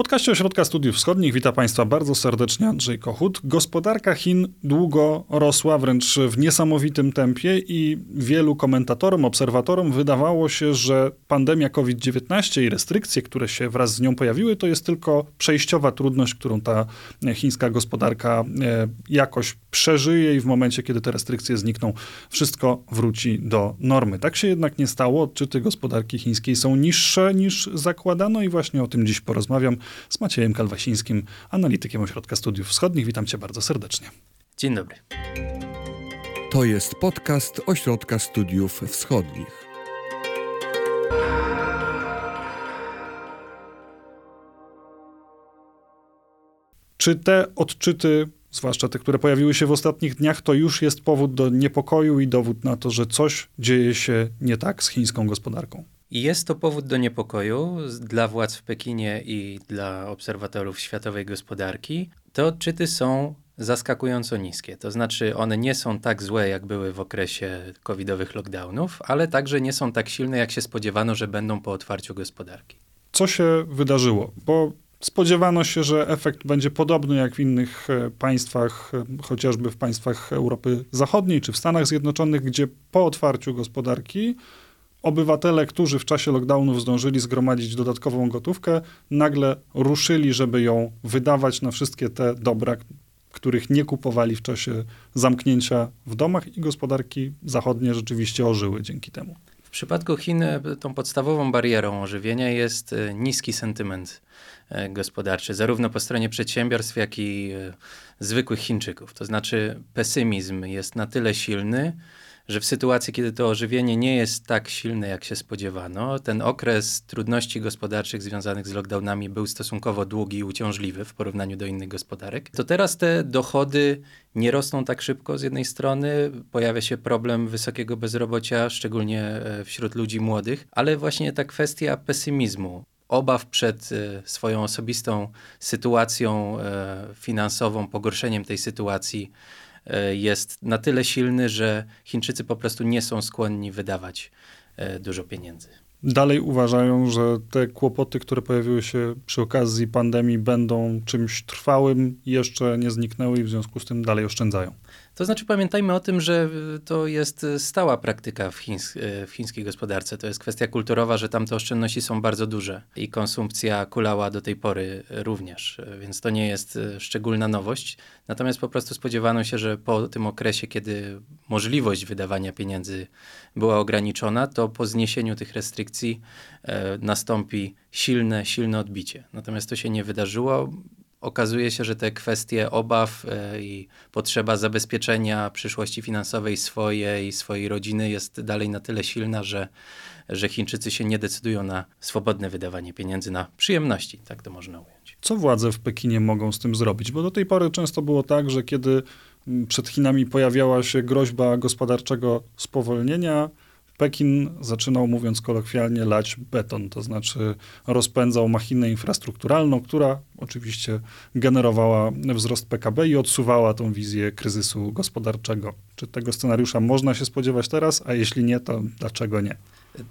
podcaście Ośrodka Studiów Wschodnich witam Państwa bardzo serdecznie Andrzej Kochut. Gospodarka Chin długo rosła, wręcz w niesamowitym tempie i wielu komentatorom, obserwatorom wydawało się, że pandemia COVID-19 i restrykcje, które się wraz z nią pojawiły, to jest tylko przejściowa trudność, którą ta chińska gospodarka e, jakoś przeżyje i w momencie, kiedy te restrykcje znikną, wszystko wróci do normy. Tak się jednak nie stało. Odczyty gospodarki chińskiej są niższe niż zakładano i właśnie o tym dziś porozmawiam z Maciejem Kalwasińskim, analitykiem Ośrodka Studiów Wschodnich. Witam cię bardzo serdecznie. Dzień dobry. To jest podcast Ośrodka Studiów Wschodnich. Czy te odczyty, zwłaszcza te, które pojawiły się w ostatnich dniach, to już jest powód do niepokoju i dowód na to, że coś dzieje się nie tak z chińską gospodarką? Jest to powód do niepokoju dla władz w Pekinie i dla obserwatorów światowej gospodarki. Te odczyty są zaskakująco niskie. To znaczy, one nie są tak złe, jak były w okresie covidowych lockdownów, ale także nie są tak silne, jak się spodziewano, że będą po otwarciu gospodarki. Co się wydarzyło? Bo spodziewano się, że efekt będzie podobny jak w innych e, państwach, e, chociażby w państwach Europy Zachodniej czy w Stanach Zjednoczonych, gdzie po otwarciu gospodarki obywatele, którzy w czasie lockdownów zdążyli zgromadzić dodatkową gotówkę, nagle ruszyli, żeby ją wydawać na wszystkie te dobra, których nie kupowali w czasie zamknięcia w domach i gospodarki zachodnie rzeczywiście ożyły dzięki temu. W przypadku Chin e, tą podstawową barierą ożywienia jest e, niski sentyment e, gospodarczy, zarówno po stronie przedsiębiorstw, jak i zwykłych Chińczyków. To znaczy pesymizm jest na tyle silny, że w sytuacji, kiedy to ożywienie nie jest tak silne, jak się spodziewano, ten okres trudności gospodarczych związanych z lockdownami był stosunkowo długi i uciążliwy w porównaniu do innych gospodarek, to teraz te dochody nie rosną tak szybko z jednej strony, pojawia się problem wysokiego bezrobocia, szczególnie e, wśród ludzi młodych, ale właśnie ta kwestia pesymizmu, obaw przed e, swoją osobistą sytuacją e, finansową, pogorszeniem tej sytuacji jest na tyle silny, że Chińczycy po prostu nie są skłonni wydawać e, dużo pieniędzy. Dalej uważają, że te kłopoty, które pojawiły się przy okazji pandemii, będą czymś trwałym, jeszcze nie zniknęły i w związku z tym dalej oszczędzają. To znaczy pamiętajmy o tym, że to jest stała praktyka w, chińs w chińskiej gospodarce. To jest kwestia kulturowa, że tam te oszczędności są bardzo duże i konsumpcja kulała do tej pory również, więc to nie jest szczególna nowość. Natomiast po prostu spodziewano się, że po tym okresie, kiedy możliwość wydawania pieniędzy była ograniczona, to po zniesieniu tych restrykcji e, nastąpi silne, silne odbicie. Natomiast to się nie wydarzyło okazuje się, że te kwestie obaw e, i potrzeba zabezpieczenia przyszłości finansowej swojej swojej rodziny jest dalej na tyle silna, że, że Chińczycy się nie decydują na swobodne wydawanie pieniędzy na przyjemności, tak to można ująć. Co władze w Pekinie mogą z tym zrobić? Bo do tej pory często było tak, że kiedy mm, przed Chinami pojawiała się groźba gospodarczego spowolnienia, Pekin zaczynał, mówiąc kolokwialnie, lać beton, to znaczy rozpędzał machinę infrastrukturalną, która oczywiście generowała wzrost PKB i odsuwała tą wizję kryzysu gospodarczego. Czy tego scenariusza można się spodziewać teraz, a jeśli nie, to dlaczego nie?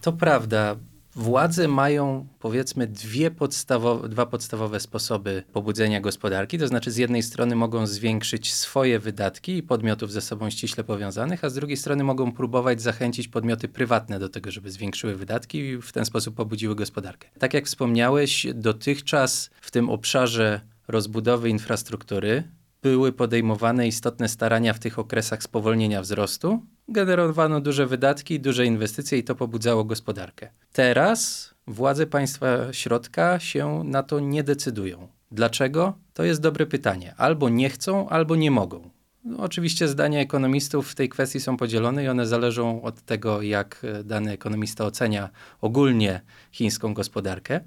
To prawda. Władze mają powiedzmy dwie podstawowe, dwa podstawowe sposoby pobudzenia gospodarki. To znaczy, z jednej strony mogą zwiększyć swoje wydatki i podmiotów ze sobą ściśle powiązanych, a z drugiej strony mogą próbować zachęcić podmioty prywatne do tego, żeby zwiększyły wydatki i w ten sposób pobudziły gospodarkę. Tak jak wspomniałeś, dotychczas w tym obszarze rozbudowy infrastruktury były podejmowane istotne starania w tych okresach spowolnienia wzrostu. Generowano duże wydatki, duże inwestycje i to pobudzało gospodarkę. Teraz władze państwa środka się na to nie decydują. Dlaczego? To jest dobre pytanie. Albo nie chcą, albo nie mogą. No, oczywiście zdania ekonomistów w tej kwestii są podzielone i one zależą od tego, jak dany ekonomista ocenia ogólnie chińską gospodarkę.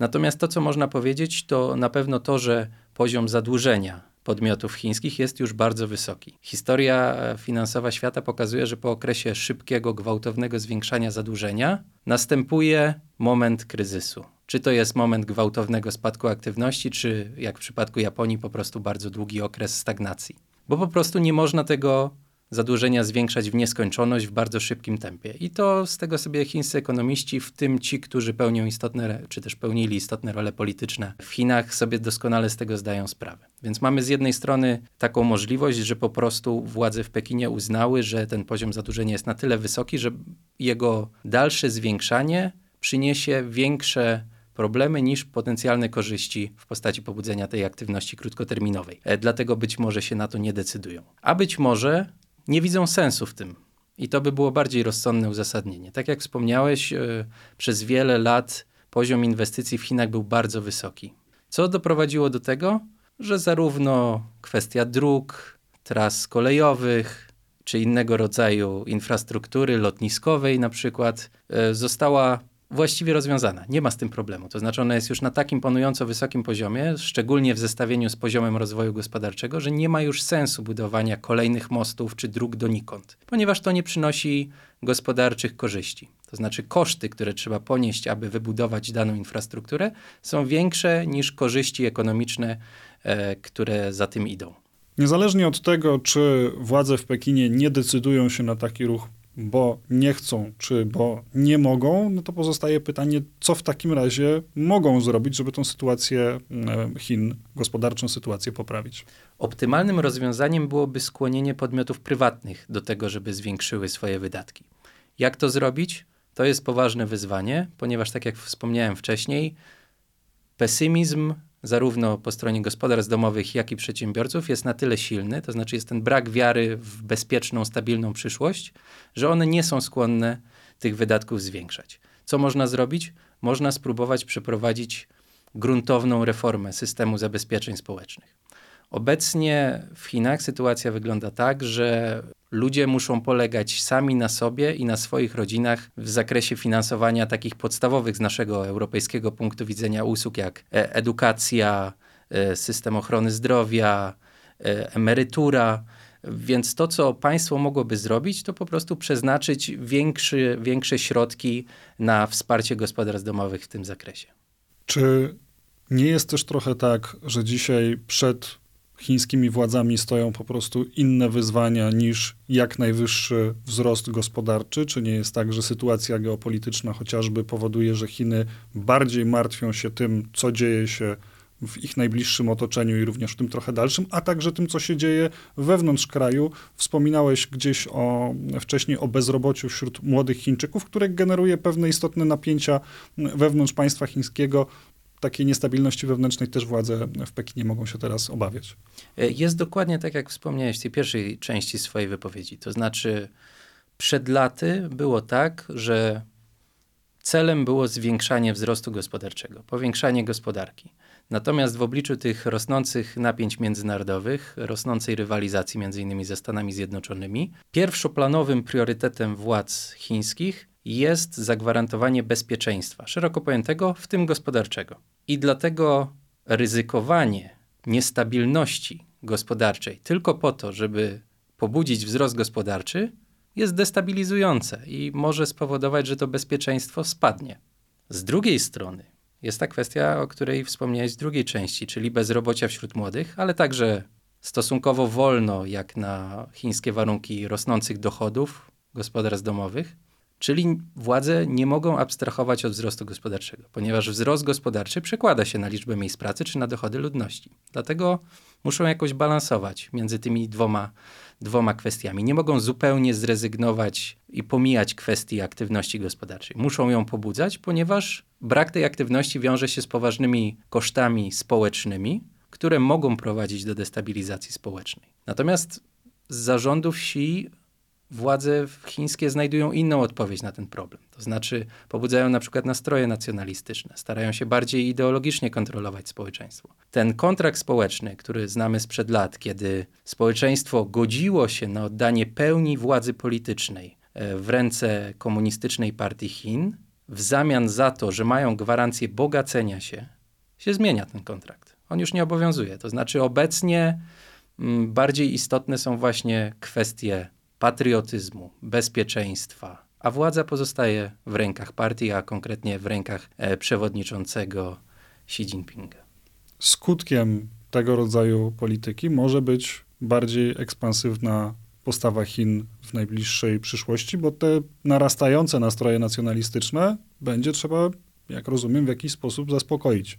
Natomiast to, co można powiedzieć, to na pewno to, że poziom zadłużenia podmiotów chińskich jest już bardzo wysoki. Historia finansowa świata pokazuje, że po okresie szybkiego, gwałtownego zwiększania zadłużenia następuje moment kryzysu. Czy to jest moment gwałtownego spadku aktywności, czy jak w przypadku Japonii, po prostu bardzo długi okres stagnacji. Bo po prostu nie można tego zadłużenia zwiększać w nieskończoność w bardzo szybkim tempie. I to z tego sobie chińscy ekonomiści, w tym ci, którzy pełnią istotne, czy też pełnili istotne role polityczne w Chinach, sobie doskonale z tego zdają sprawę. Więc mamy z jednej strony taką możliwość, że po prostu władze w Pekinie uznały, że ten poziom zadłużenia jest na tyle wysoki, że jego dalsze zwiększanie przyniesie większe problemy niż potencjalne korzyści w postaci pobudzenia tej aktywności krótkoterminowej. E, dlatego być może się na to nie decydują. A być może nie widzą sensu w tym. I to by było bardziej rozsądne uzasadnienie. Tak jak wspomniałeś, yy, przez wiele lat poziom inwestycji w Chinach był bardzo wysoki. Co doprowadziło do tego, że zarówno kwestia dróg, tras kolejowych, czy innego rodzaju infrastruktury lotniskowej na przykład, yy, została właściwie rozwiązana. Nie ma z tym problemu. To znaczy ona jest już na takim panująco wysokim poziomie, szczególnie w zestawieniu z poziomem rozwoju gospodarczego, że nie ma już sensu budowania kolejnych mostów czy dróg donikąd, ponieważ to nie przynosi gospodarczych korzyści. To znaczy koszty, które trzeba ponieść, aby wybudować daną infrastrukturę, są większe niż korzyści ekonomiczne, e, które za tym idą. Niezależnie od tego, czy władze w Pekinie nie decydują się na taki ruch bo nie chcą, czy bo nie mogą, no to pozostaje pytanie, co w takim razie mogą zrobić, żeby tą sytuację e, Chin, gospodarczą sytuację poprawić. Optymalnym rozwiązaniem byłoby skłonienie podmiotów prywatnych do tego, żeby zwiększyły swoje wydatki. Jak to zrobić? To jest poważne wyzwanie, ponieważ, tak jak wspomniałem wcześniej, pesymizm zarówno po stronie gospodarstw domowych, jak i przedsiębiorców jest na tyle silny, to znaczy jest ten brak wiary w bezpieczną, stabilną przyszłość, że one nie są skłonne tych wydatków zwiększać. Co można zrobić? Można spróbować przeprowadzić gruntowną reformę systemu zabezpieczeń społecznych. Obecnie w Chinach sytuacja wygląda tak, że ludzie muszą polegać sami na sobie i na swoich rodzinach w zakresie finansowania takich podstawowych z naszego europejskiego punktu widzenia usług, jak e, edukacja, e, system ochrony zdrowia, e, emerytura. Więc to, co państwo mogłoby zrobić, to po prostu przeznaczyć większy, większe środki na wsparcie gospodarstw domowych w tym zakresie. Czy nie jest też trochę tak, że dzisiaj przed chińskimi władzami stoją po prostu inne wyzwania niż jak najwyższy wzrost gospodarczy? Czy nie jest tak, że sytuacja geopolityczna chociażby powoduje, że Chiny bardziej martwią się tym, co dzieje się w ich najbliższym otoczeniu i również w tym trochę dalszym, a także tym, co się dzieje wewnątrz kraju. Wspominałeś gdzieś o, wcześniej o bezrobociu wśród młodych Chińczyków, które generuje pewne istotne napięcia wewnątrz państwa chińskiego takiej niestabilności wewnętrznej też władze w Pekinie mogą się teraz obawiać. E, jest dokładnie tak, jak wspomniałeś w tej pierwszej części swojej wypowiedzi. To znaczy, przed laty było tak, że celem było zwiększanie wzrostu gospodarczego, powiększanie gospodarki. Natomiast w obliczu tych rosnących napięć międzynarodowych, rosnącej rywalizacji między innymi ze Stanami Zjednoczonymi, pierwszoplanowym priorytetem władz chińskich jest zagwarantowanie bezpieczeństwa, szeroko pojętego, w tym gospodarczego. I dlatego ryzykowanie niestabilności gospodarczej tylko po to, żeby pobudzić wzrost gospodarczy, jest destabilizujące i może spowodować, że to bezpieczeństwo spadnie. Z drugiej strony jest ta kwestia, o której wspomniałeś w drugiej części, czyli bezrobocia wśród młodych, ale także stosunkowo wolno, jak na chińskie warunki rosnących dochodów gospodarstw domowych, Czyli władze nie mogą abstrahować od wzrostu gospodarczego, ponieważ wzrost gospodarczy przekłada się na liczbę miejsc pracy czy na dochody ludności. Dlatego muszą jakoś balansować między tymi dwoma, dwoma kwestiami. Nie mogą zupełnie zrezygnować i pomijać kwestii aktywności gospodarczej. Muszą ją pobudzać, ponieważ brak tej aktywności wiąże się z poważnymi kosztami społecznymi, które mogą prowadzić do destabilizacji społecznej. Natomiast z zarządów wsi władze chińskie znajdują inną odpowiedź na ten problem. To znaczy pobudzają na przykład nastroje nacjonalistyczne, starają się bardziej ideologicznie kontrolować społeczeństwo. Ten kontrakt społeczny, który znamy sprzed lat, kiedy społeczeństwo godziło się na oddanie pełni władzy politycznej e, w ręce komunistycznej partii Chin, w zamian za to, że mają gwarancję bogacenia się, się zmienia ten kontrakt. On już nie obowiązuje. To znaczy obecnie mm, bardziej istotne są właśnie kwestie patriotyzmu, bezpieczeństwa, a władza pozostaje w rękach partii, a konkretnie w rękach e, przewodniczącego Xi Jinpinga. Skutkiem tego rodzaju polityki może być bardziej ekspansywna postawa Chin w najbliższej przyszłości, bo te narastające nastroje nacjonalistyczne będzie trzeba, jak rozumiem, w jakiś sposób zaspokoić.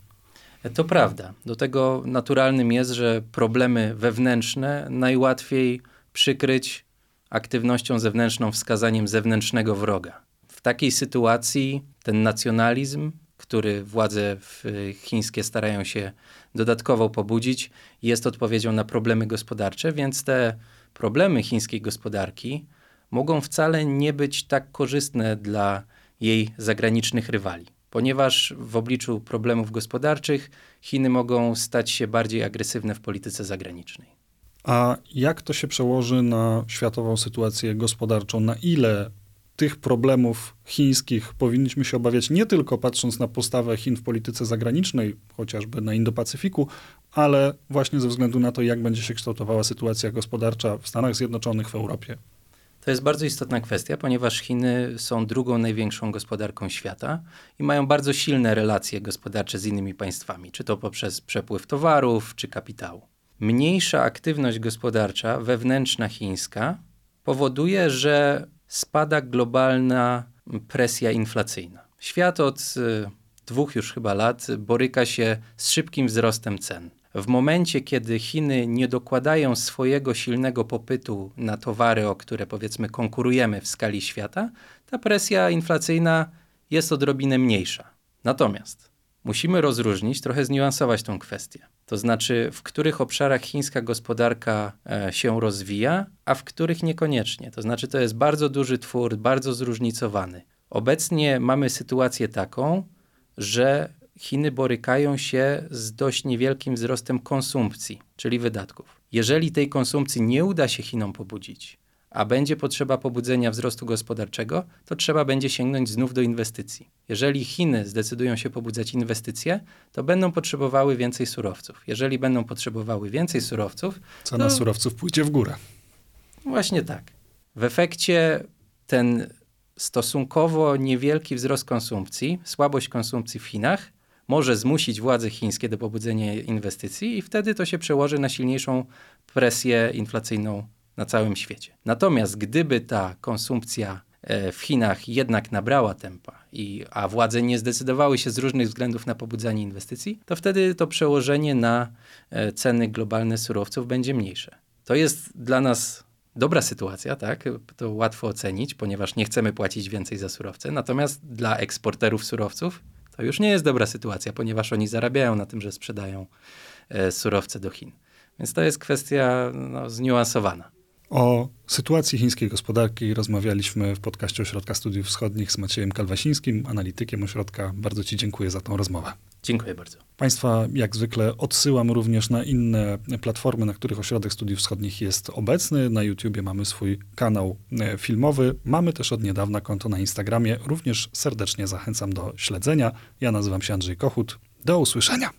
To prawda. Do tego naturalnym jest, że problemy wewnętrzne najłatwiej przykryć aktywnością zewnętrzną, wskazaniem zewnętrznego wroga. W takiej sytuacji ten nacjonalizm, który władze chińskie starają się dodatkowo pobudzić, jest odpowiedzią na problemy gospodarcze, więc te problemy chińskiej gospodarki mogą wcale nie być tak korzystne dla jej zagranicznych rywali, ponieważ w obliczu problemów gospodarczych Chiny mogą stać się bardziej agresywne w polityce zagranicznej. A jak to się przełoży na światową sytuację gospodarczą? Na ile tych problemów chińskich powinniśmy się obawiać nie tylko patrząc na postawę Chin w polityce zagranicznej, chociażby na Indo-Pacyfiku, ale właśnie ze względu na to, jak będzie się kształtowała sytuacja gospodarcza w Stanach Zjednoczonych, w Europie. To jest bardzo istotna kwestia, ponieważ Chiny są drugą największą gospodarką świata i mają bardzo silne relacje gospodarcze z innymi państwami, czy to poprzez przepływ towarów, czy kapitału. Mniejsza aktywność gospodarcza wewnętrzna chińska powoduje, że spada globalna presja inflacyjna. Świat od y, dwóch już chyba lat boryka się z szybkim wzrostem cen. W momencie, kiedy Chiny nie dokładają swojego silnego popytu na towary, o które powiedzmy konkurujemy w skali świata, ta presja inflacyjna jest odrobinę mniejsza. Natomiast musimy rozróżnić, trochę zniuansować tą kwestię. To znaczy, w których obszarach chińska gospodarka e, się rozwija, a w których niekoniecznie. To znaczy, to jest bardzo duży twór, bardzo zróżnicowany. Obecnie mamy sytuację taką, że Chiny borykają się z dość niewielkim wzrostem konsumpcji, czyli wydatków. Jeżeli tej konsumpcji nie uda się Chinom pobudzić, a będzie potrzeba pobudzenia wzrostu gospodarczego, to trzeba będzie sięgnąć znów do inwestycji. Jeżeli Chiny zdecydują się pobudzać inwestycje, to będą potrzebowały więcej surowców. Jeżeli będą potrzebowały więcej surowców, cena to... surowców pójdzie w górę. Właśnie tak. W efekcie ten stosunkowo niewielki wzrost konsumpcji, słabość konsumpcji w Chinach może zmusić władze chińskie do pobudzenia inwestycji i wtedy to się przełoży na silniejszą presję inflacyjną na całym świecie. Natomiast gdyby ta konsumpcja e, w Chinach jednak nabrała tempa, i, a władze nie zdecydowały się z różnych względów na pobudzanie inwestycji, to wtedy to przełożenie na e, ceny globalne surowców będzie mniejsze. To jest dla nas dobra sytuacja, tak? To łatwo ocenić, ponieważ nie chcemy płacić więcej za surowce. Natomiast dla eksporterów surowców to już nie jest dobra sytuacja, ponieważ oni zarabiają na tym, że sprzedają e, surowce do Chin. Więc to jest kwestia no, zniuansowana. O sytuacji chińskiej gospodarki rozmawialiśmy w podcaście Ośrodka Studiów Wschodnich z Maciejem Kalwasińskim, analitykiem ośrodka. Bardzo Ci dziękuję za tą rozmowę. Dziękuję bardzo. Państwa jak zwykle odsyłam również na inne platformy, na których Ośrodek Studiów Wschodnich jest obecny. Na YouTubie mamy swój kanał e, filmowy. Mamy też od niedawna konto na Instagramie. Również serdecznie zachęcam do śledzenia. Ja nazywam się Andrzej Kochut. Do usłyszenia.